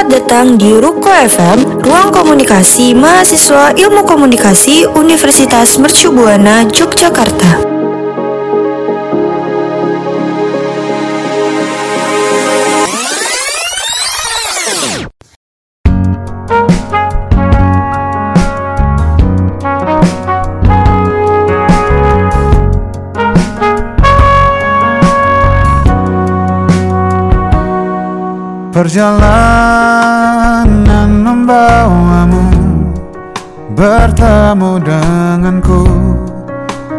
Selamat datang di Ruko FM, ruang komunikasi mahasiswa ilmu komunikasi Universitas Mercu Buana, Yogyakarta. Perjalanan Bertemu denganku.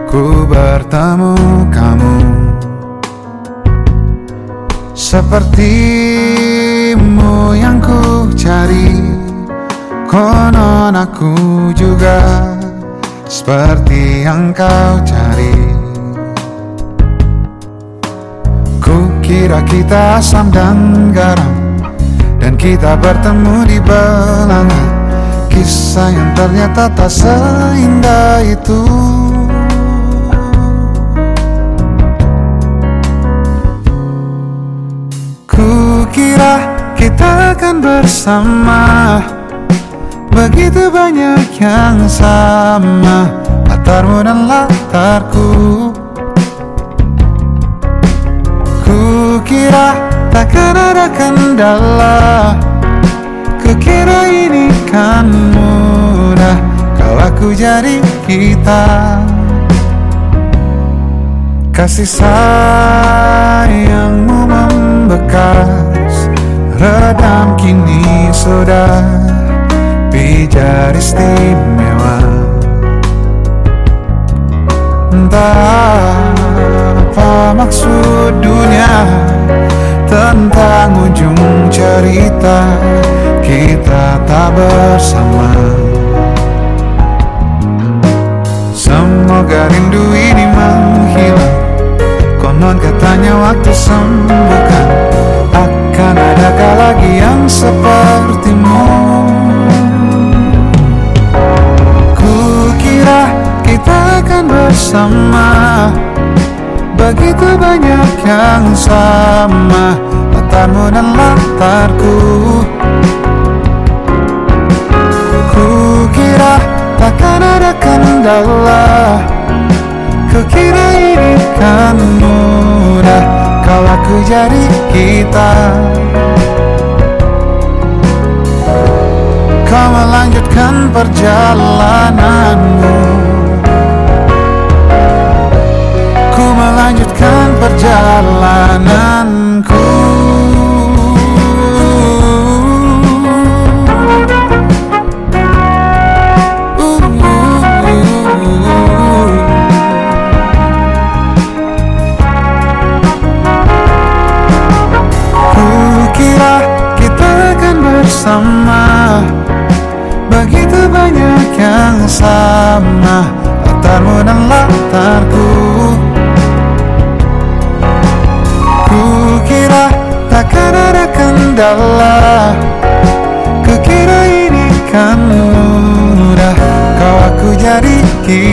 Ku bertemu kamu. Sepertimu yang ku cari Konon aku juga Seperti yang kau cari. Ku kira kita asam dan garam dan kita bertemu di belanga Kisah yang ternyata tak seindah itu. Ku kira kita akan bersama. Begitu banyak yang sama Latarmu dan latarku. Ku kira Takkan ada kendala. Kukira ini kan mudah Kalau aku jadi kita. Kasih sayangmu membekas Redam kini sudah. Pijar istimewa. Entah apa maksud dunia tentang ujung cerita kita tak bersama. Semoga rindu ini menghilang. Konon katanya waktu sembuhkan. Akan adakah lagi yang sepertimu? Kukira kita akan bersama. Begitu banyak yang sama. Latarmu dan latarku ada kendala Kukira ini kan mudah Kalau aku jadi kita. Kau melanjutkan perjalananmu. Melanjutkan perjalananku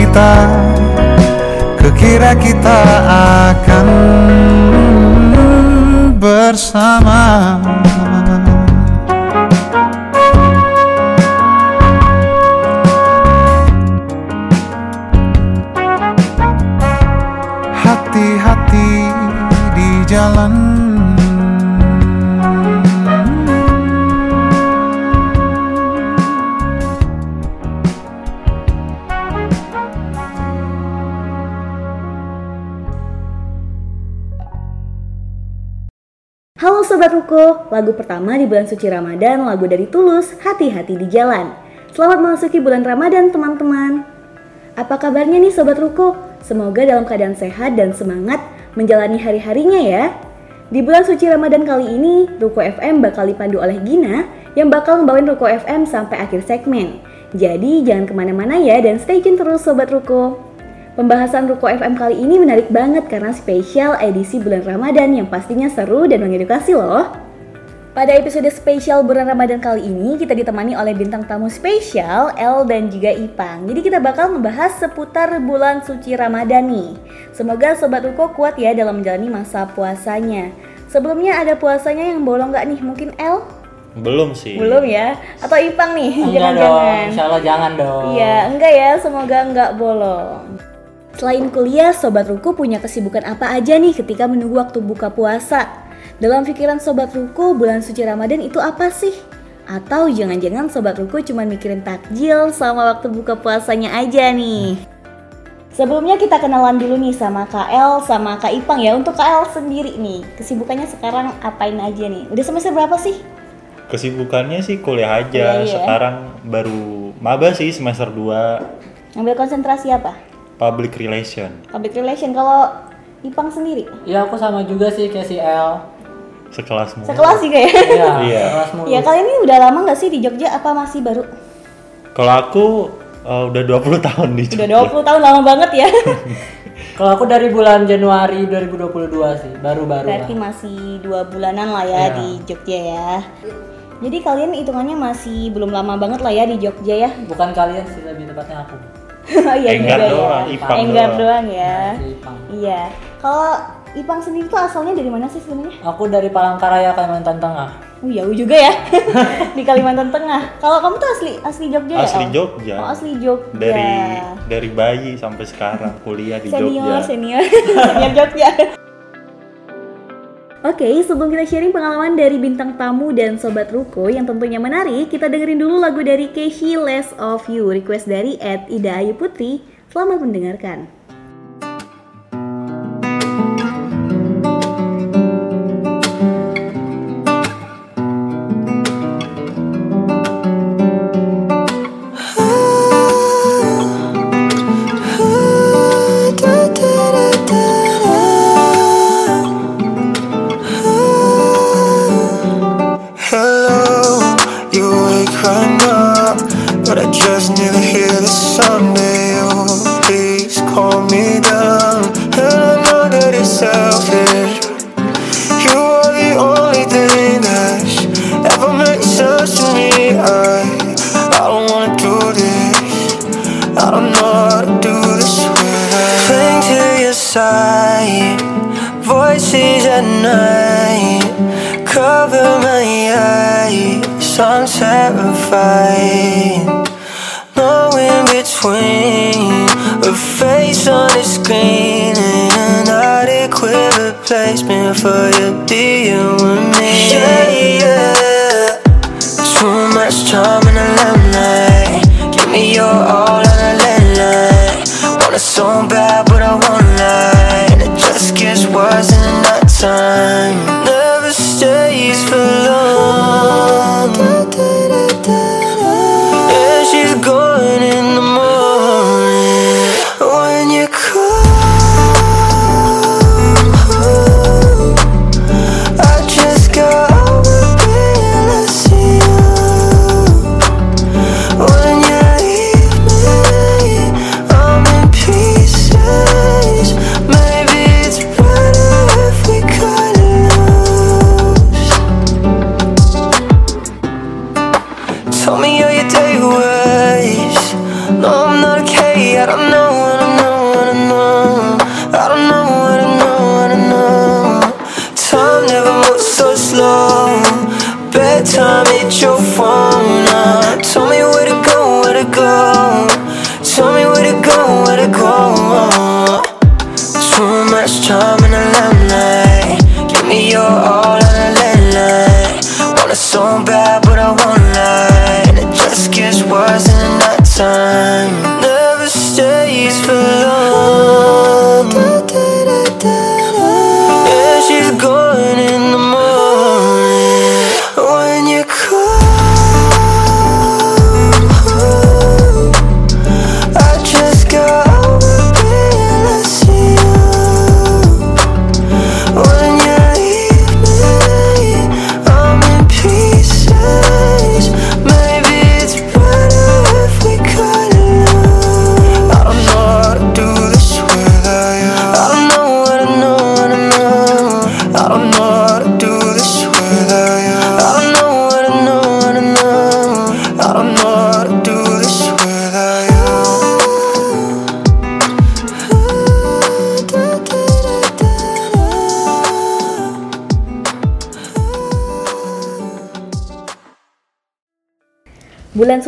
kita Kukira kita akan bersama pertama di bulan suci Ramadan, lagu dari Tulus, Hati-Hati di Jalan. Selamat memasuki bulan Ramadan teman-teman. Apa kabarnya nih Sobat Ruko? Semoga dalam keadaan sehat dan semangat menjalani hari-harinya ya. Di bulan suci Ramadan kali ini, Ruko FM bakal dipandu oleh Gina yang bakal membawain Ruko FM sampai akhir segmen. Jadi jangan ke mana-mana ya dan stay tune terus Sobat Ruko. Pembahasan Ruko FM kali ini menarik banget karena spesial edisi bulan Ramadan yang pastinya seru dan mengedukasi loh. Pada episode spesial bulan Ramadan kali ini kita ditemani oleh bintang tamu spesial El dan juga Ipang. Jadi kita bakal membahas seputar bulan suci Ramadan nih. Semoga Sobat Ruko kuat ya dalam menjalani masa puasanya. Sebelumnya ada puasanya yang bolong gak nih? Mungkin El? Belum sih. Belum ya? Atau Ipang nih? Enggak dong, Jangan-jangan. insya Allah jangan dong. Iya, enggak ya, semoga enggak bolong. Selain kuliah, Sobat Ruku punya kesibukan apa aja nih ketika menunggu waktu buka puasa? Dalam pikiran Sobat Ruku, bulan suci Ramadan itu apa sih? Atau jangan-jangan Sobat Ruku cuma mikirin takjil sama waktu buka puasanya aja nih? Sebelumnya kita kenalan dulu nih sama KL sama Kak Ipang ya. Untuk KL sendiri nih, kesibukannya sekarang apain aja nih? Udah semester berapa sih? Kesibukannya sih kuliah aja. Kuliah, iya. Sekarang baru maba sih semester 2 Ambil konsentrasi apa? public relation. Public relation. Kalau Ipang sendiri? Iya aku sama juga sih kayak si L. Sekelas mulu. Sekelas juga ya? Iya, Iya. mulu. Ya kalian ini udah lama nggak sih di Jogja? Apa masih baru? Kalau aku eh, udah 20 tahun di Udah Jogja. 20 tahun lama banget ya. Kalau aku dari bulan Januari 2022 sih, baru-baru Berarti lah. masih dua bulanan lah ya Iya. di Jogja ya. Jadi kalian hitungannya masih belum lama banget lah ya di Jogja ya. Bukan kalian sih lebih tepatnya aku. Oh iya Enggar juga doang, ya. Ipang Enggar doang. doang ya. Si Ipang. Iya. Kalau Ipang sendiri tuh asalnya dari mana sih sebenarnya? Aku dari Palangkaraya Kalimantan Tengah. Oh jauh juga ya di Kalimantan Tengah. Kalau kamu tuh asli asli Jogja ya? Asli? Jogja. Oh asli Jogja. Dari dari bayi sampai sekarang kuliah di senior, Jogja. senior, senior Jogja. Oke, sebelum kita sharing pengalaman dari bintang tamu dan sobat Ruko yang tentunya menarik, kita dengerin dulu lagu dari Keishi Less of You, request dari Ed Ida Ayu Putri. Selamat mendengarkan.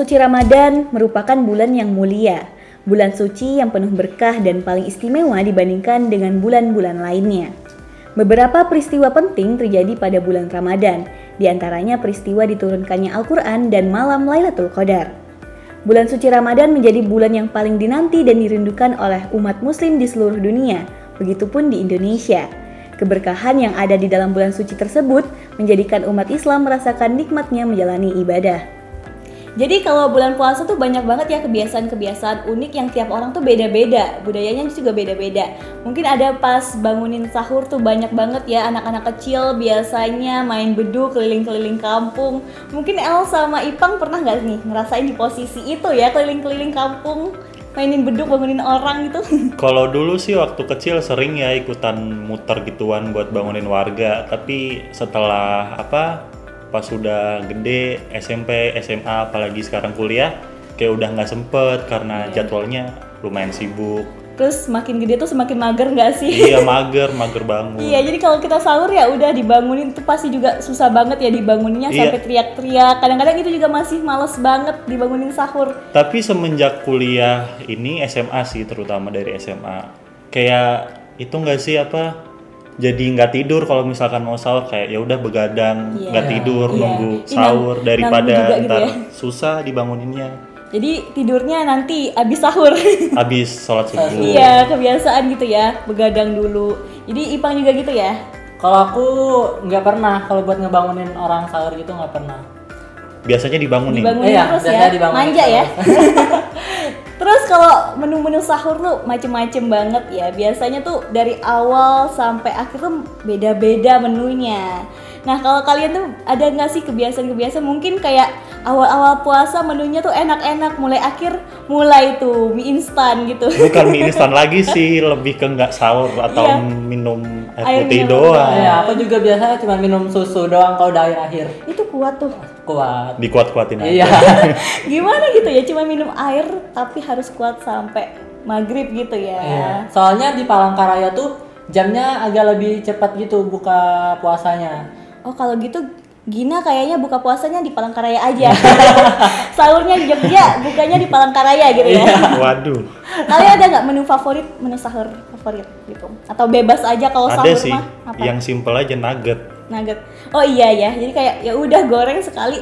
Suci Ramadan merupakan bulan yang mulia, bulan suci yang penuh berkah dan paling istimewa dibandingkan dengan bulan-bulan lainnya. Beberapa peristiwa penting terjadi pada bulan Ramadan, di antaranya peristiwa diturunkannya Al-Quran dan malam Lailatul Qadar. Bulan suci Ramadan menjadi bulan yang paling dinanti dan dirindukan oleh umat muslim di seluruh dunia, begitupun di Indonesia. Keberkahan yang ada di dalam bulan suci tersebut menjadikan umat Islam merasakan nikmatnya menjalani ibadah. Jadi kalau bulan puasa tuh banyak banget ya kebiasaan-kebiasaan unik yang tiap orang tuh beda-beda, budayanya juga beda-beda. Mungkin ada pas bangunin sahur tuh banyak banget ya anak-anak kecil biasanya main beduk keliling-keliling kampung. Mungkin El sama Ipang pernah nggak nih ngerasain di posisi itu ya keliling-keliling kampung mainin beduk bangunin orang gitu. Kalau dulu sih waktu kecil sering ya ikutan muter gituan buat bangunin warga, tapi setelah apa pas sudah gede SMP SMA apalagi sekarang kuliah kayak udah nggak sempet karena jadwalnya lumayan sibuk Terus makin gede tuh semakin mager nggak sih? iya mager mager bangun Iya, jadi kalau kita sahur ya udah dibangunin tuh pasti juga susah banget ya dibanguninnya Iya. sampai teriak-teriak. Kadang-kadang itu juga masih males banget dibangunin sahur. tapi semenjak kuliah ini SMA sih terutama dari SMA kayak itu nggak sih apa jadi nggak tidur kalau misalkan mau sahur kayak ya udah begadang Iya. nggak tidur Iya. nunggu Ih, sahur nang- daripada gitu ntar ya. susah dibanguninnya Jadi tidurnya nanti abis sahur. habis sholat subuh iya, kebiasaan gitu ya, begadang dulu. Jadi Ipang juga gitu ya? Kalau aku nggak pernah kalau buat ngebangunin orang sahur gitu nggak pernah. biasanya dibangunin Dibangunin Iya, terus ya, biasanya dibangunin manja ya. terus. kalau menu-menu sahur tuh macem-macem banget ya. Biasanya tuh dari awal sampai akhir tuh beda-beda menunya. Nah kalau kalian tuh ada nggak sih kebiasaan-kebiasaan mungkin kayak awal-awal puasa menunya tuh enak-enak, mulai akhir mulai tuh mie instan gitu. bukan mie instan lagi sih lebih ke nggak sahur atau Iya. minum air Air putih mineral doang Iya, aku juga biasanya cuma minum susu doang kalau udah akhir-akhir. Itu kuat tuh. Kuat. dikuat-kuatin aja Iya. Gimana gitu ya, cuma minum air tapi harus kuat sampai maghrib gitu ya. Iya. Soalnya di Palangkaraya tuh jamnya agak lebih cepat gitu buka puasanya. Oh kalau gitu Gina kayaknya buka puasanya di Palangkaraya aja. Sahurnya di Jogja, bukanya di Palangkaraya gitu ya. waduh Kalian ada nggak menu favorit, menu sahur favorit gitu? Atau bebas aja kalau ada sahur sih mah apa? yang simple aja nugget Nugget. Oh iya ya, jadi kayak ya udah goreng sekali,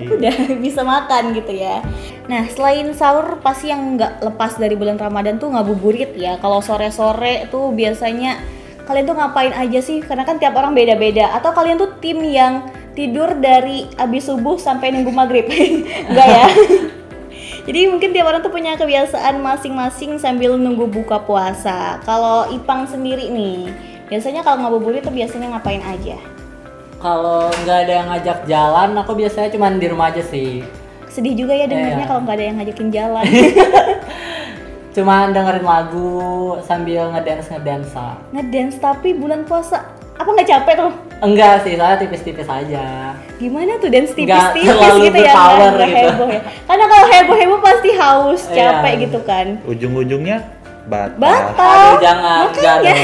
Iya. udah bisa makan gitu ya. Nah selain sahur pasti yang nggak lepas dari bulan Ramadan tuh ngabuburit ya. Kalau sore-sore tuh biasanya kalian tuh ngapain aja sih? Karena kan tiap orang beda-beda. Atau kalian tuh tim yang tidur dari abis subuh sampai nunggu maghrib? Enggak ya? Jadi mungkin tiap orang tuh punya kebiasaan masing-masing sambil nunggu buka puasa. Kalau Ipang sendiri nih, biasanya kalau ngabuburit tuh biasanya ngapain aja? Kalau nggak ada yang ngajak jalan, aku biasanya cuma di rumah aja sih. Sedih juga ya dengernya Iya. kalau nggak ada yang ngajakin jalan. Cuma dengerin lagu sambil ngedance ngedansa. Ngedance tapi bulan puasa apa nggak capek tuh? Enggak sih, soalnya tipis-tipis aja. Gimana tuh dance tipis-tipis gitu ya? berpower nggak gitu. heboh ya. Karena kalau heboh-heboh pasti haus, Iya. capek gitu kan. ujung-ujungnya batal Batal. Aduh, jangan, enggak Makanya.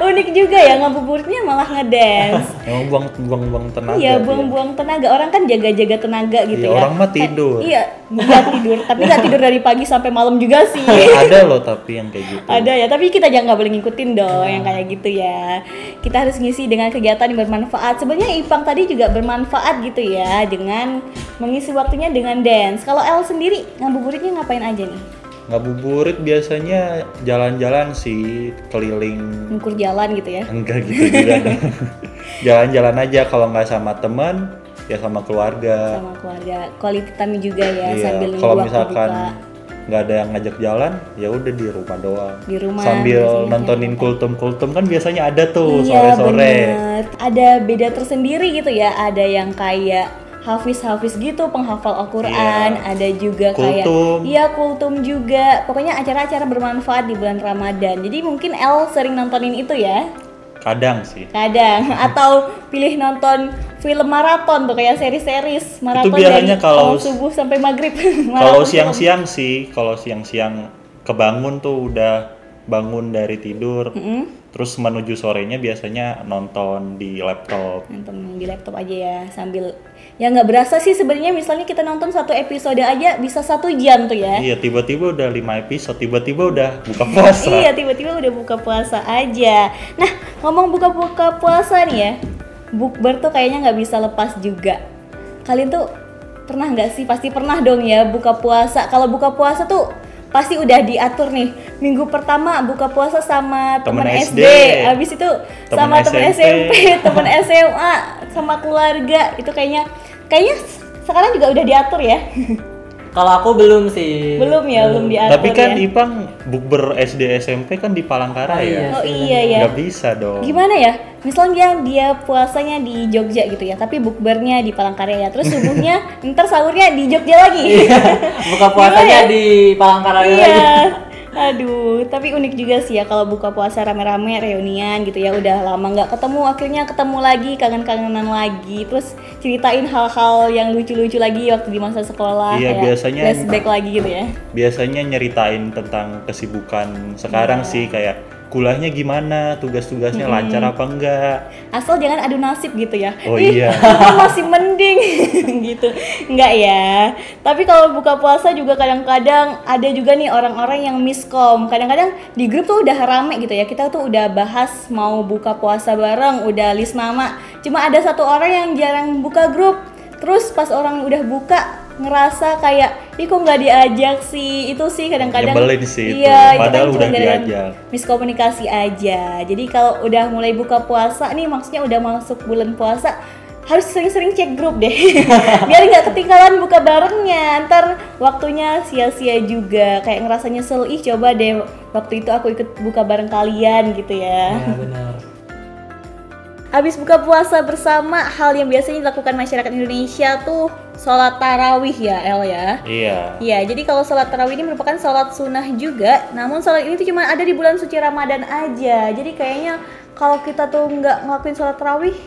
Unik juga ya ngabuburitnya malah ngedance. emang buang buang buang tenaga Iya, dia. buang-buang tenaga. Orang kan jaga-jaga tenaga gitu Iya, ya. orang mah tidur. Iya, nggak tidur. Tapi nggak tidur dari pagi sampai malam juga sih. ada loh tapi yang kayak gitu Ada ya, tapi kita jangan nggak boleh ngikutin dong yang kayak gitu ya. Kita harus ngisi dengan kegiatan yang bermanfaat. Sebenarnya Ipang tadi juga bermanfaat gitu ya dengan mengisi waktunya dengan dance. Kalau El sendiri ngabuburitnya ngapain aja nih? Ngabuburit biasanya jalan-jalan sih keliling Ngukur jalan gitu ya. enggak gitu juga jalan-jalan aja kalau nggak sama teman ya sama keluarga Sama keluarga. Quality time juga ya sambil iya nunggu kalau misalkan nggak ada yang ngajak jalan ya udah di rumah doang Di rumah sambil nontonin jalan. kultum-kultum kan biasanya ada tuh Iya sore-sore bener. Ada beda tersendiri gitu ya. Ada yang kayak hafiz-hafiz gitu penghafal Al-Quran. Iya. Ada juga kayak Kultum. iya kultum juga. Pokoknya acara-acara bermanfaat di bulan Ramadan. Jadi mungkin El sering nontonin itu ya. kadang sih Kadang atau pilih nonton film maraton tuh kayak seri-series maraton biasanya dari kalau- subuh sampai maghrib. kalau siang-siang sih kalau siang-siang kebangun tuh udah bangun dari tidur terus menuju sorenya biasanya nonton di laptop. Nonton di laptop aja ya sambil ya nggak berasa sih sebenarnya misalnya kita nonton satu episode aja bisa satu jam tuh ya. Iya tiba-tiba udah lima episode tiba-tiba udah buka puasa. Iya tiba-tiba udah buka puasa aja. Nah ngomong buka-buka puasa nih ya bukber tuh kayaknya nggak bisa lepas juga. Kalian tuh pernah nggak sih? Pasti pernah dong ya buka puasa. Kalau buka puasa tuh pasti udah diatur nih minggu pertama buka puasa sama temen, Temen SD, SD. habis itu Temen sama temen SMP. Temen SMA sama keluarga itu kayaknya kayaknya sekarang juga udah diatur ya Kalau aku belum sih. belum ya belum diatur tapi kan ya. Ipang bukber SD SMP kan di Palangkaraya Oh, iya. oh iya ya nggak bisa dong gimana ya misalnya dia puasanya di Jogja gitu ya tapi bukbernya di Palangkaraya terus subuhnya ntar sahurnya di Jogja lagi Buka puasanya ya? di Palangkaraya iya lagi. aduh tapi unik juga sih ya kalau buka puasa rame-rame reunian gitu ya udah lama nggak ketemu akhirnya ketemu lagi kangen-kangenan lagi terus ceritain hal-hal yang lucu-lucu lagi waktu di masa sekolah Iya, kayak biasanya- flashback lagi gitu ya biasanya nyeritain tentang kesibukan sekarang Iya. sih kayak kuliahnya gimana tugas-tugasnya lancar apa enggak? Asal jangan adu nasib gitu ya. Oh Ih, iya. masih mending. Gitu. Enggak ya. Tapi kalau buka puasa juga kadang-kadang ada juga nih orang-orang yang miskom. Kadang-kadang di grup tuh udah rame gitu ya. Kita tuh udah bahas mau buka puasa bareng udah list nama. Cuma ada satu orang yang jarang buka grup. Terus pas orang udah buka ngerasa kayak ih kok nggak diajak sih itu sih kadang-kadang Nyebelin sih itu. iya, Padahal kan udah diajak. miskomunikasi aja. Jadi kalau udah mulai buka puasa nih, maksudnya udah masuk bulan puasa, harus sering-sering cek grup deh, biar nggak ketinggalan buka barengnya. Ntar waktunya sia-sia juga, kayak ngerasa nyesel. Ih coba deh, waktu itu aku ikut buka bareng kalian gitu ya. Ya benar. Habis buka puasa bersama, hal yang biasanya dilakukan masyarakat Indonesia tuh sholat tarawih ya, El ya. iya Iya, jadi kalau sholat tarawih ini merupakan sholat sunnah juga. Namun sholat ini tuh cuma ada di bulan suci Ramadan aja. Jadi kayaknya kalau kita tuh nggak ngelakuin sholat tarawih,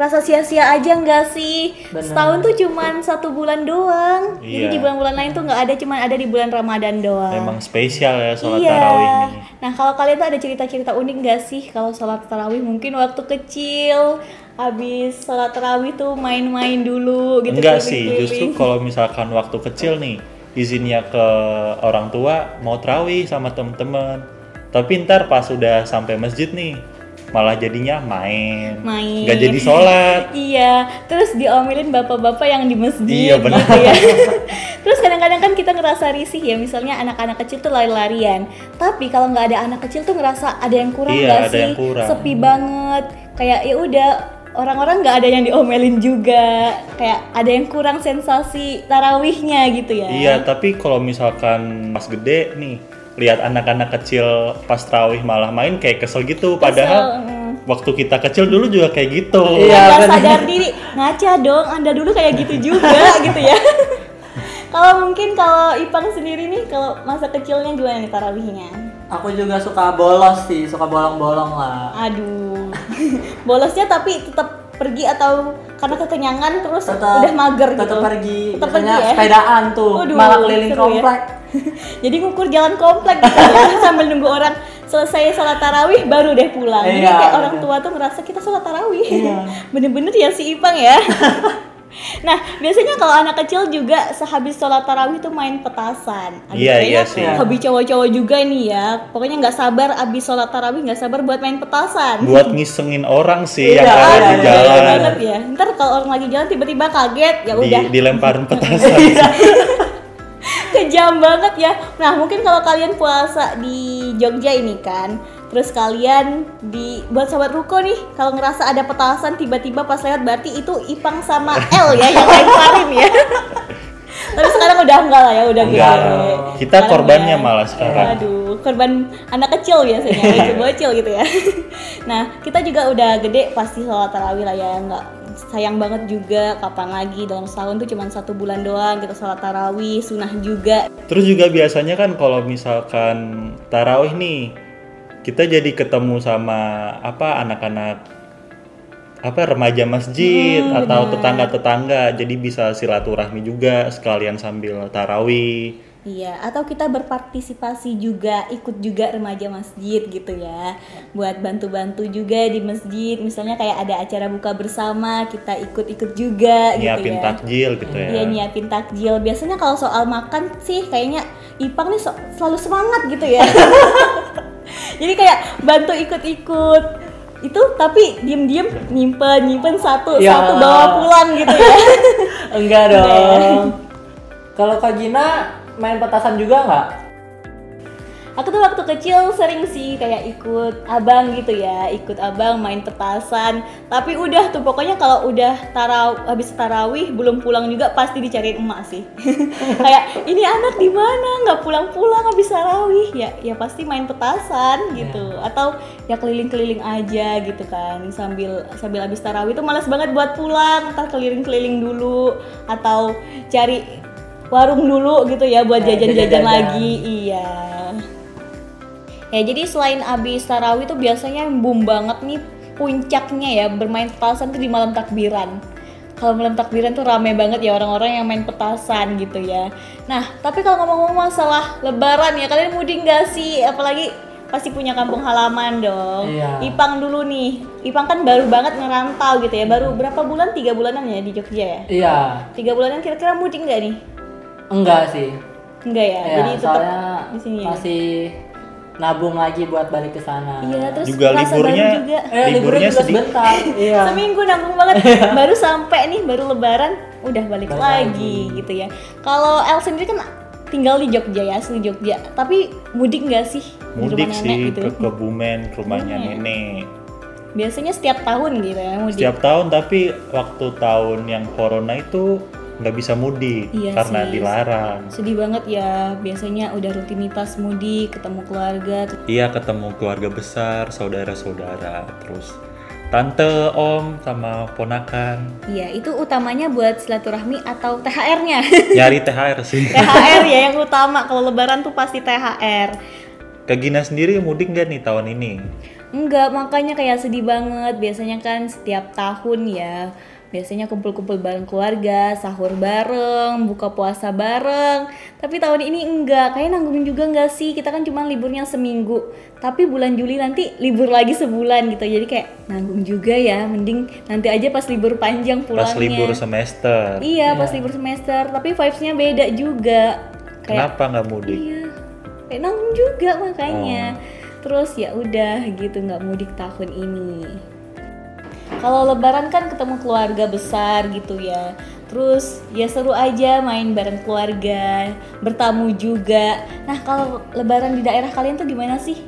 rasa sia-sia aja nggak sih? Benar. Setahun tuh cuma satu bulan doang. Jadi Iya. di bulan-bulan lain tuh nggak ada, cuma ada di bulan Ramadan doang. emang spesial ya sholat iya. tarawih nih Nah kalau kalian tuh ada cerita-cerita unik nggak sih kalau sholat tarawih? Mungkin waktu kecil, habis sholat tarawih tuh main-main dulu gitu. enggak sih justru kalau misalkan waktu kecil nih izinnya ke orang tua mau terawih sama temen-temen tapi ntar pas udah sampai masjid nih malah jadinya main Main. nggak jadi sholat Iya, terus diomelin bapak-bapak yang di masjid Iya, benar. gitu ya. terus kadang-kadang kan kita ngerasa risih ya, misalnya anak-anak kecil tuh lari-larian. Tapi kalau nggak ada anak kecil tuh ngerasa ada yang kurang Iya, ada sih? yang kurang. Sepi banget. Kayak ya udah orang-orang nggak ada yang diomelin juga. Kayak ada yang kurang sensasi tarawihnya gitu ya. Iya, tapi kalau misalkan pas gede nih, lihat anak-anak kecil pas terawih malah main kayak kesel gitu. Padahal mm. waktu kita kecil dulu juga kayak gitu. Iya. nggak benar. sadar diri ngaca dong anda dulu kayak gitu juga gitu ya kalau mungkin kalau Ipang sendiri nih kalau masa kecilnya gimana nih tarawihnya Aku juga suka bolos sih, suka bolong-bolong lah. aduh bolosnya tapi tetap pergi atau karena kekenyangan terus Tetap udah mager tetap gitu pergi. Tetap pergi ya? sepedaan tuh, Waduh, malah keliling ya. komplek. jadi ngukur jalan komplek gitu ya sambil nunggu orang selesai sholat tarawih baru deh pulang jadi Iya, kayak orang tua tuh ngerasa kita sholat tarawih Iya. bener-bener ya si Ipang ya nah biasanya kalau anak kecil juga sehabis sholat tarawih tuh main petasan Iya, iya sih. hobi cowok-cowok juga nih ya pokoknya nggak sabar abis sholat tarawih nggak sabar buat main petasan Buat ngisengin orang sih Iya, yang ada iya, di iya, Iya jalan. banget ya ntar kalau orang lagi jalan tiba-tiba kaget ya Di, udah dilemparin petasan. Iya. kejam banget ya. Nah mungkin kalau kalian puasa di Jogja ini kan, terus kalian di buat sobat ruko nih, kalau ngerasa ada petasan tiba-tiba pas lewat berarti itu Ipang sama L ya yang lemparin ya. Tapi sekarang udah enggak lah ya, udah Enggak. gede. Kita Sekarang korbannya ya. malah sekarang. Aduh, korban anak kecil biasanya, bocil-bocil gitu ya. Nah, kita juga udah gede pasti sholat tarawih lah ya, enggak sayang banget juga kapan lagi dalam setahun tuh cuma satu bulan doang kita sholat tarawih sunnah juga Terus juga biasanya kan kalau misalkan tarawih nih, kita jadi ketemu sama apa anak-anak apa remaja masjid atau tetangga-tetangga, jadi bisa silaturahmi juga sekalian sambil tarawih. Iya, atau kita berpartisipasi juga, ikut juga remaja masjid gitu ya. Buat bantu-bantu juga di masjid, misalnya kayak ada acara buka bersama, kita ikut-ikut juga gitu Nyiapin ya. takjil gitu ya. Iya, nyiapin takjil. Biasanya kalau soal makan sih kayaknya Ipang nih so- selalu semangat gitu ya. Jadi kayak bantu ikut-ikut itu tapi diem-diem nyimpen nyimpen satu Ya. satu bawa pulang gitu ya. Enggak dong. Kalau Kak Gina main petasan juga nggak? Aku tuh waktu kecil sering sih kayak ikut abang gitu ya, ikut abang main petasan. Tapi udah tuh pokoknya kalau udah taraw habis tarawih belum pulang juga pasti dicariin emak sih. kayak ini anak di mana nggak pulang-pulang habis tarawih ya ya pasti main petasan gitu. Atau ya keliling-keliling aja gitu kan sambil sambil habis tarawih tuh malas banget buat pulang, ntar keliling-keliling dulu atau cari warung dulu gitu ya buat Ya, jajan-jajan jajan-jajan. lagi. Iya. Ya jadi selain abis tarawih tuh biasanya yang boom banget nih puncaknya ya bermain petasan tuh di malam takbiran. Kalau malam takbiran tuh rame banget ya orang-orang yang main petasan gitu ya. Nah tapi kalau ngomong-ngomong masalah lebaran ya kalian mudik nggak sih? Apalagi pasti punya kampung halaman dong. Iya. Ipang dulu nih. Ipang kan baru banget ngerantau gitu ya. Baru berapa bulan? Tiga bulanan ya di Jogja ya. Iya, Tiga bulanan kira-kira mudik nggak nih? enggak sih. Enggak ya. Iya, jadi tetap di sini ya. masih nabung lagi buat balik ke sana. Iya terus Juga liburnya juga. Eh, liburnya liburnya juga sebentar. Iya. Seminggu nanggung banget. baru sampai nih, baru lebaran udah balik Balik lagi gitu ya. Kalau El sendiri kan tinggal di Jogja ya, asli Jogja. Tapi mudik nggak sih di Mudik rumah sih nenek gitu? ke Kebumen, ke rumahnya Hmm. nenek. Biasanya setiap tahun gitu ya mudik. Setiap tahun tapi waktu tahun yang corona itu nggak bisa mudik Iya karena sih. dilarang. Sedih banget ya. Biasanya udah rutinitas mudik, ketemu keluarga. Iya ketemu keluarga besar, saudara-saudara, terus tante, om, sama ponakan. Iya, itu utamanya buat silaturahmi atau THR-nya. Nyari THR sih. THR ya yang utama kalau lebaran tuh pasti THR. Ke Gina sendiri mudik nggak nih tahun ini? Enggak, makanya kayak sedih banget. Biasanya kan setiap tahun ya, biasanya kumpul-kumpul bareng keluarga, sahur bareng, buka puasa bareng. Tapi tahun ini enggak, kayak nanggung juga enggak sih? Kita kan cuma liburnya seminggu. Tapi bulan Juli nanti libur lagi sebulan gitu. Jadi kayak nanggung juga ya, mending nanti aja pas libur panjang pulangnya. Pas libur semester. Iya, pas libur semester. Tapi vibes-nya beda juga. Kayak Kenapa nggak mudik? Iya, kayak nanggung juga makanya. Terus ya udah gitu nggak mudik tahun ini. Kalau Lebaran kan ketemu keluarga besar gitu ya. Terus ya seru aja main bareng keluarga, bertamu juga. Nah kalau Lebaran di daerah kalian tuh gimana sih?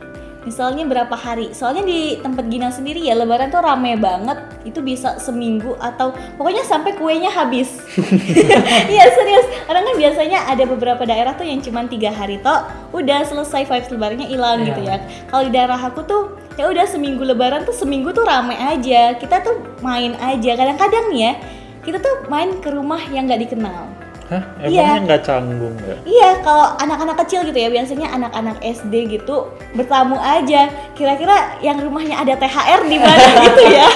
Misalnya berapa hari? Soalnya di tempat Gina sendiri ya Lebaran tuh rame banget. Itu bisa seminggu atau pokoknya sampai kuenya habis. Iya serius. Orang kan biasanya ada beberapa daerah tuh yang cuma tiga hari toh udah selesai vibes Lebarannya hilang Iya. gitu ya. Kalau di daerah aku tuh ya udah seminggu Lebaran tuh seminggu tuh rame aja. Kita tuh main aja. Kadang-kadang nih ya kita tuh main ke rumah yang nggak dikenal. Hah? Iya. Emangnya nggak canggung ya? Iya, kalau anak-anak kecil gitu ya, biasanya anak-anak SD gitu bertamu aja. Kira-kira yang rumahnya ada THR di mana gitu ya.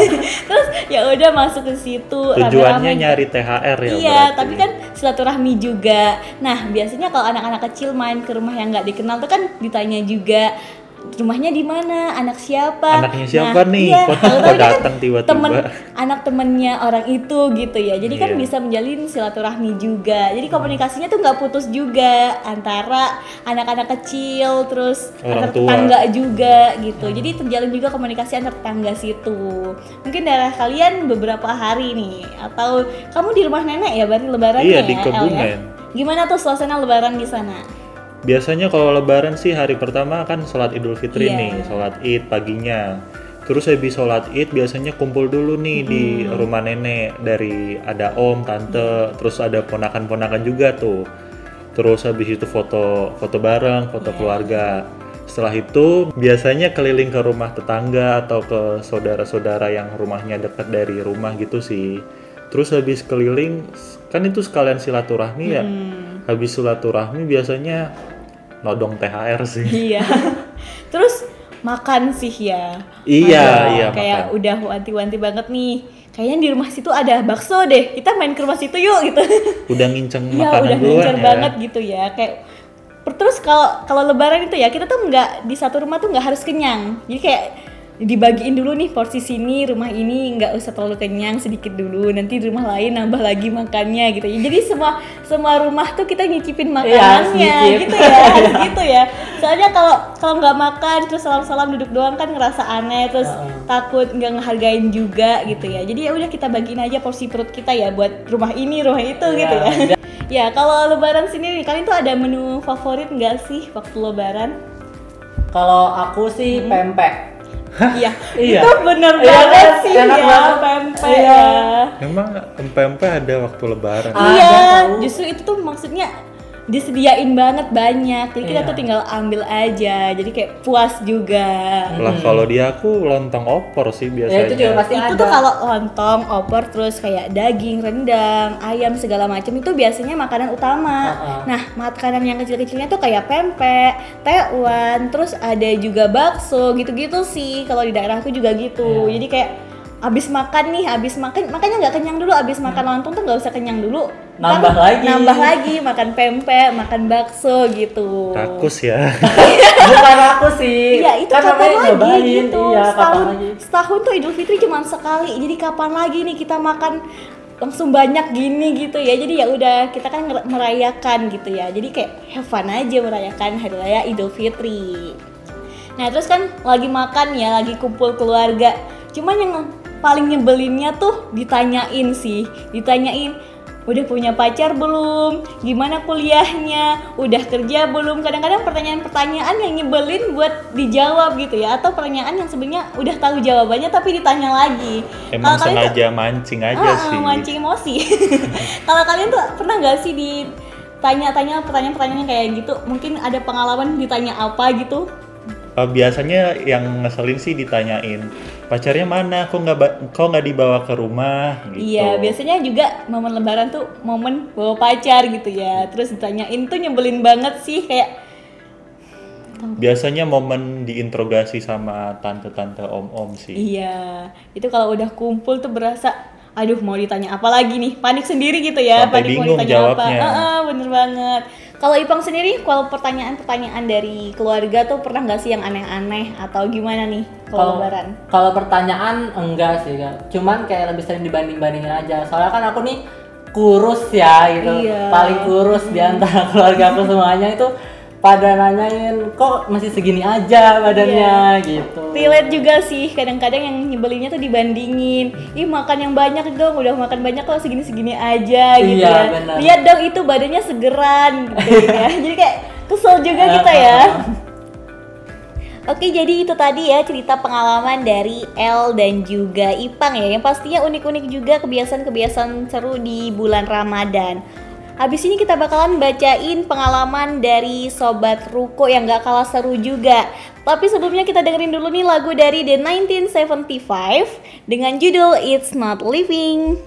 Terus ya udah masuk ke situ Tujuannya rame-rame. nyari THR ya Iya, berarti? tapi kan silaturahmi juga. Nah, biasanya kalau anak-anak kecil main ke rumah yang nggak dikenal tuh kan ditanya juga rumahnya di mana, anak siapa. Anaknya siapa nih? Iya, kan datang tiba-tiba? Temen anak temennya orang itu gitu ya. Jadi kan Iya. bisa menjalin silaturahmi juga. Jadi komunikasinya tuh nggak putus juga antara anak-anak kecil terus Orang antar tua. tetangga juga gitu. Jadi terjalin juga komunikasi antar tetangga situ. Mungkin daerah kalian beberapa hari nih atau kamu di rumah nenek ya berarti lebarannya Iya, ya, di ya? Kebumen. Gimana tuh suasana lebaran di sana? Biasanya kalau lebaran sih hari pertama kan sholat idul fitri Iya. nih, sholat id paginya. Terus habis sholat id biasanya kumpul dulu nih di rumah nenek dari ada om, tante, terus ada ponakan-ponakan juga tuh. Terus habis itu foto foto bareng, foto keluarga. Setelah itu biasanya keliling ke rumah tetangga atau ke saudara-saudara yang rumahnya dekat dari rumah gitu sih. Terus habis keliling kan itu sekalian silaturahmi ya. Habis silaturahmi biasanya nodong THR sih. Iya. Terus makan sih ya. Iya, Aduh, iya, Kayak makan. udah wanti-wanti banget nih. kayaknya di rumah situ ada bakso deh kita main ke rumah situ yuk gitu Udah nginceng Iya makanan udah duluan ngincer ya. banget gitu ya kayak terus kalau kalau lebaran itu ya kita tuh nggak di satu rumah tuh nggak harus kenyang jadi kayak dibagiin dulu nih porsi sini rumah ini nggak usah terlalu kenyang sedikit dulu nanti di rumah lain nambah lagi makannya gitu ya jadi semua semua rumah tuh kita nyicipin Iya, makanannya nyicip. gitu ya harus gitu ya soalnya kalau kalau nggak makan terus salam-salam duduk doang kan ngerasa aneh terus Heeh. takut nggak ngehargain juga gitu ya jadi ya udah kita bagiin aja porsi perut kita ya buat rumah ini rumah itu Iya, gitu ya biar- Ya kalau lebaran sendiri kalian tuh ada menu favorit nggak sih waktu lebaran? Kalau aku sih pempek. Iya, Iya. itu bener Iya, banget sih Enak ya banget. Iya. ya. Emang empe-empe ada waktu lebaran. Ah. Iya, Ada justru itu tuh maksudnya disediain banget banyak, jadi kita Iya. tuh tinggal ambil aja, jadi kayak puas juga. Lah kalau dia aku lontong opor sih biasanya. Ya itu juga pasti itu ada. tuh kalau lontong, opor, terus kayak daging, rendang, ayam segala macam itu biasanya makanan utama. Uh-uh. Nah, makanan yang kecil-kecilnya tuh kayak pempek, tekwan, terus ada juga bakso gitu-gitu sih. Kalau di daerahku juga gitu. Iya. Jadi kayak abis makan nih, abis makan makanya nggak kenyang dulu, abis makan lontong tuh nggak usah kenyang dulu. Hmm. Nambah Kan lagi. Nambah lagi, makan pempek, makan bakso gitu. Rakus ya. Bukan aku sih. Iya itu Kan kapan namanya lagi nyobain. gitu. Iya, kapan setahun, lagi. setahun tuh Idul Fitri cuma sekali. Jadi kapan lagi nih kita makan langsung banyak gini gitu ya. Jadi ya udah kita kan merayakan gitu ya. Jadi kayak have fun aja merayakan hari raya Idul Fitri. Nah terus kan lagi makan ya, lagi kumpul keluarga. Cuman yang paling nyebelinnya tuh ditanyain sih, ditanyain udah punya pacar belum? Gimana kuliahnya? Udah kerja belum? Kadang-kadang pertanyaan-pertanyaan yang nyebelin buat dijawab gitu ya, atau pertanyaan yang sebenarnya udah tahu jawabannya tapi ditanya lagi. Emang Kalau kalian tuh- sengaja mancing aja Ah, sih. mancing emosi. Kalau kalian tuh pernah nggak sih ditanya-tanya pertanyaan-pertanyaan kayak gitu? Mungkin ada pengalaman ditanya apa gitu? Eh, biasanya yang ngeselin sih ditanyain pacarnya mana, kok nggak kok nggak dibawa ke rumah gitu. Iya, biasanya juga momen lebaran tuh momen bawa pacar gitu ya. Terus ditanyain tuh nyebelin banget sih kayak Biasanya momen diinterogasi sama tante-tante om-om sih. iya. Itu kalau udah kumpul tuh berasa aduh mau ditanya apa lagi nih? Panik sendiri gitu ya, Sampai panik mau bingung ditanya jawabnya. apa. Heeh, bener banget. Kalau Ipang sendiri kalau pertanyaan-pertanyaan dari keluarga tuh pernah nggak sih yang aneh-aneh atau gimana nih kalau lebaran? Kalau pertanyaan enggak sih, Kak. Cuman kayak lebih sering dibanding-bandingin aja. Soalnya kan aku nih kurus ya gitu. Iya. Paling kurus di antara keluarga aku semuanya itu pada nanyain kok masih segini aja badannya? Gitu. Relate juga sih, kadang-kadang yang nyebelinnya tuh dibandingin. Ih makan yang banyak dong, udah makan banyak kok segini-segini aja gitu Iya, ya. benar. Lihat dong itu badannya segeran gitu ya. Jadi kayak kesel juga Eh, kita ya. Oke jadi itu tadi ya cerita pengalaman dari El dan juga Ipang ya. Yang pastinya unik-unik juga kebiasaan-kebiasaan seru di bulan Ramadan Habis ini kita bakalan bacain pengalaman dari Sobat Ruko yang gak kalah seru juga. Tapi sebelumnya kita dengerin dulu nih lagu dari The 1975 Dengan judul It's Not Living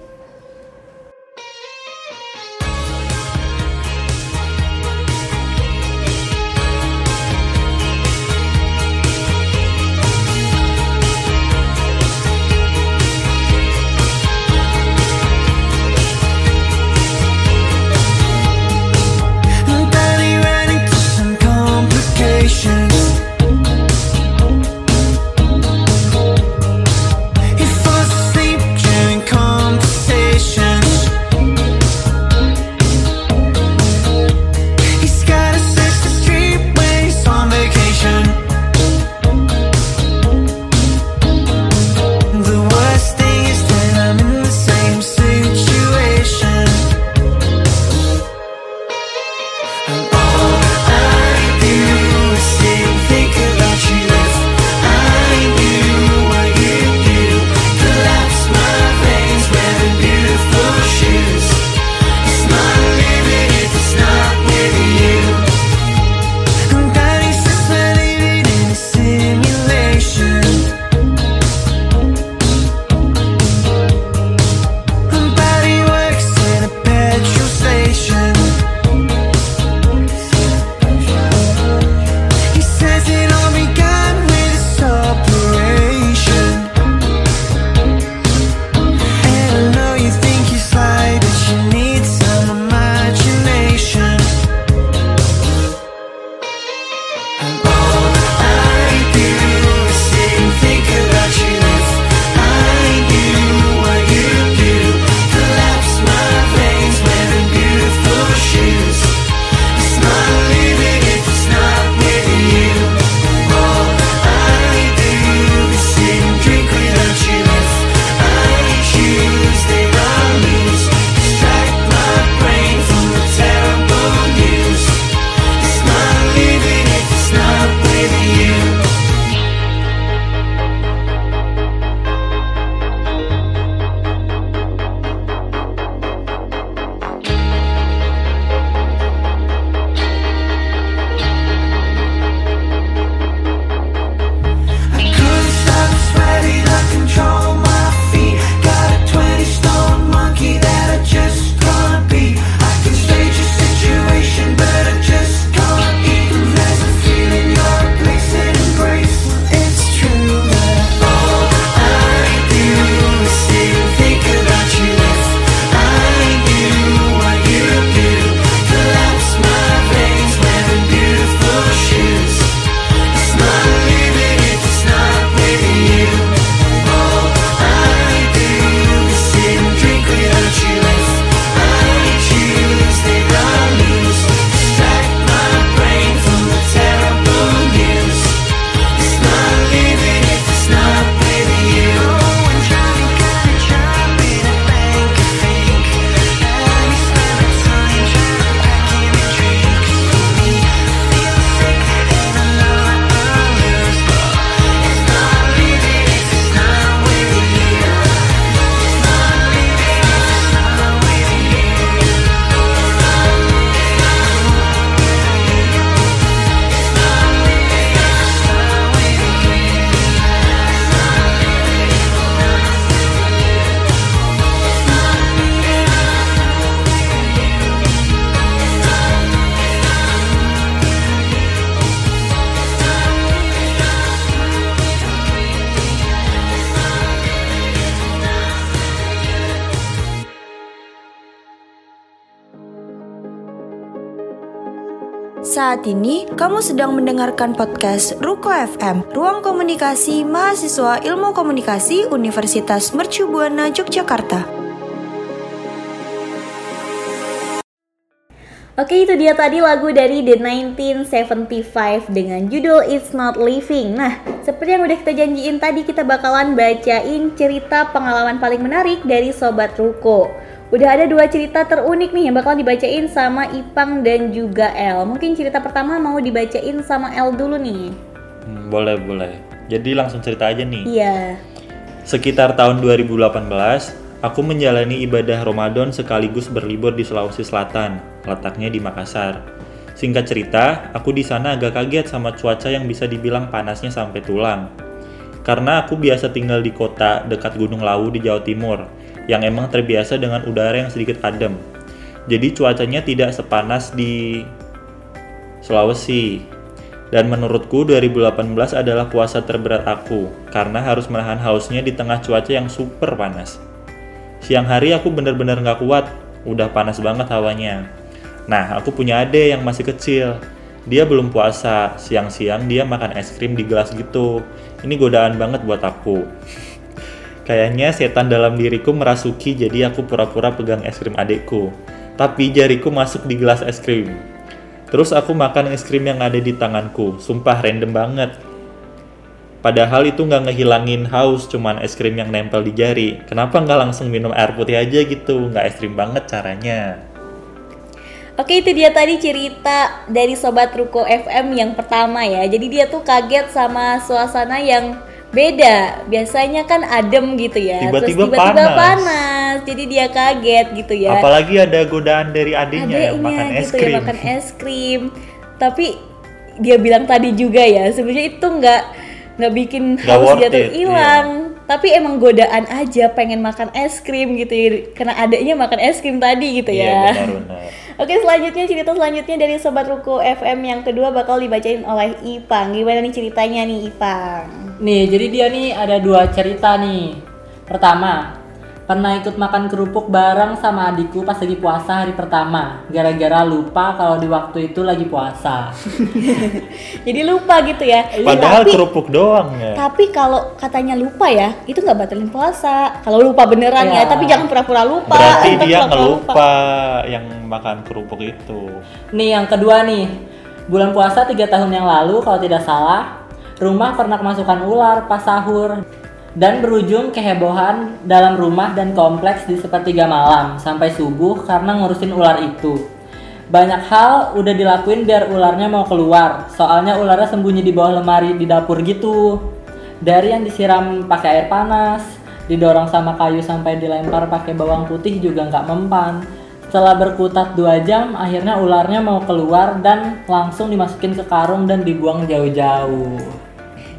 Saat ini, kamu sedang mendengarkan podcast Ruko FM, Ruang Komunikasi Mahasiswa Ilmu Komunikasi Universitas Mercu Buana Yogyakarta. Oke itu dia tadi lagu dari The 1975 dengan judul It's Not Living Nah seperti yang udah kita janjiin tadi kita bakalan bacain cerita pengalaman paling menarik dari Sobat Ruko Udah ada dua cerita terunik nih yang bakal dibacain sama Ipang dan juga El. Mungkin cerita pertama mau dibacain sama El dulu nih. Hmm, boleh, boleh. Jadi langsung cerita aja nih. Iya. Sekitar tahun 2018, aku menjalani ibadah Ramadan sekaligus berlibur di Sulawesi Selatan, letaknya di Makassar. Singkat cerita, aku di sana agak kaget sama cuaca yang bisa dibilang panasnya sampai tulang. Karena aku biasa tinggal di kota dekat Gunung Lawu di Jawa Timur, yang emang terbiasa dengan udara yang sedikit adem. Jadi cuacanya tidak sepanas di Sulawesi. Dan menurutku 2018 adalah puasa terberat aku karena harus menahan hausnya di tengah cuaca yang super panas. Siang hari aku bener-bener gak kuat, udah panas banget hawanya. Nah, aku punya ade yang masih kecil. Dia belum puasa, siang-siang dia makan es krim di gelas gitu. Ini godaan banget buat aku. Kayaknya setan dalam diriku merasuki jadi aku pura-pura pegang es krim adekku. Tapi jariku masuk di gelas es krim. Terus aku makan es krim yang ada di tanganku. Sumpah random banget. Padahal itu nggak ngehilangin haus, cuman es krim yang nempel di jari. Kenapa nggak langsung minum air putih aja gitu? Nggak es krim banget caranya. Oke itu dia tadi cerita dari Sobat Ruko FM yang pertama ya Jadi dia tuh kaget sama suasana yang beda biasanya kan adem gitu ya Tiba-tiba terus tiba-tiba panas. panas. jadi dia kaget gitu ya Apalagi ada godaan dari adiknya yang makan es gitu krim. ya makan es krim tapi dia bilang tadi juga ya sebenarnya itu nggak nggak bikin Nggak haus dia tuh it, hilang tapi emang godaan aja pengen makan es krim gitu ya karena adanya makan es krim tadi gitu Iya ya benar-benar. Oke selanjutnya cerita selanjutnya dari Sobat Ruko FM yang kedua bakal dibacain oleh Ipang Gimana nih ceritanya nih Ipang? Nih, jadi dia nih ada dua cerita nih. Pertama, pernah ikut makan kerupuk bareng sama adikku pas lagi puasa hari pertama. Gara-gara lupa kalau di waktu itu lagi puasa. Jadi lupa gitu ya Padahal Tapi- kerupuk doang ya. Tapi kalau katanya lupa ya, itu nggak batalin puasa. Kalau lupa beneran ya, Ya. tapi jangan pura-pura lupa. Berarti dia ngelupa yang makan kerupuk itu. Nih yang kedua nih, bulan puasa tiga tahun yang lalu kalau tidak salah, rumah pernah kemasukan ular pas sahur dan berujung kehebohan dalam rumah dan kompleks di sepertiga malam sampai subuh karena ngurusin ular itu. Banyak hal udah dilakuin biar ularnya mau keluar, soalnya ularnya sembunyi di bawah lemari di dapur gitu. Dari yang disiram pakai air panas, didorong sama kayu sampai dilempar pakai bawang putih juga nggak mempan. Setelah berkutat dua jam, akhirnya ularnya mau keluar dan langsung dimasukin ke karung dan dibuang jauh-jauh.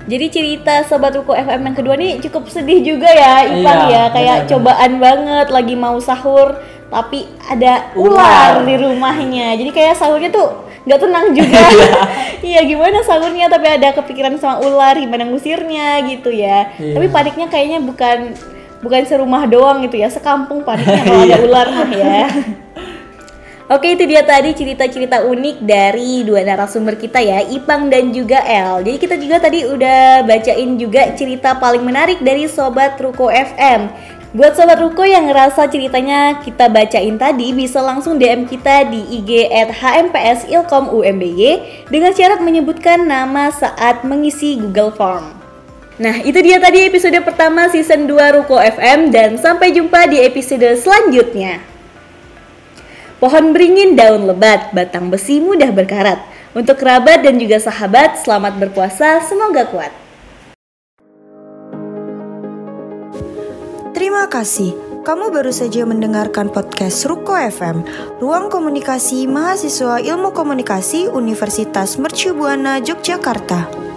Jadi cerita Sobat Ruko FM yang kedua nih cukup sedih juga ya Ipang Iya, ya. Kayak benar-benar. cobaan banget lagi mau sahur Tapi ada Ular. ular. di rumahnya. Jadi kayak sahurnya tuh nggak tenang juga. Iya. Gimana sahurnya? Tapi ada kepikiran sama ular gimana ngusirnya gitu ya. Iya. Tapi paniknya kayaknya bukan bukan serumah doang gitu ya Sekampung paniknya kalau ada ular mah ya Oke itu dia tadi cerita-cerita unik dari dua narasumber kita ya Ipang dan juga El. Jadi kita juga tadi udah bacain juga cerita paling menarik dari Sobat Ruko FM Buat Sobat Ruko yang ngerasa ceritanya kita bacain tadi Bisa langsung DM kita di IG at HMPS Ilkom UMBY Dengan syarat menyebutkan nama saat mengisi Google Form. Nah itu dia tadi episode pertama season 2 Ruko FM Dan sampai jumpa di episode selanjutnya Pohon beringin daun lebat, batang besi mudah berkarat. Untuk kerabat dan juga sahabat, selamat berpuasa, semoga kuat. Terima kasih. Kamu baru saja mendengarkan podcast Ruko FM, Ruang Komunikasi Mahasiswa Ilmu Komunikasi Universitas Mercu Buana Yogyakarta.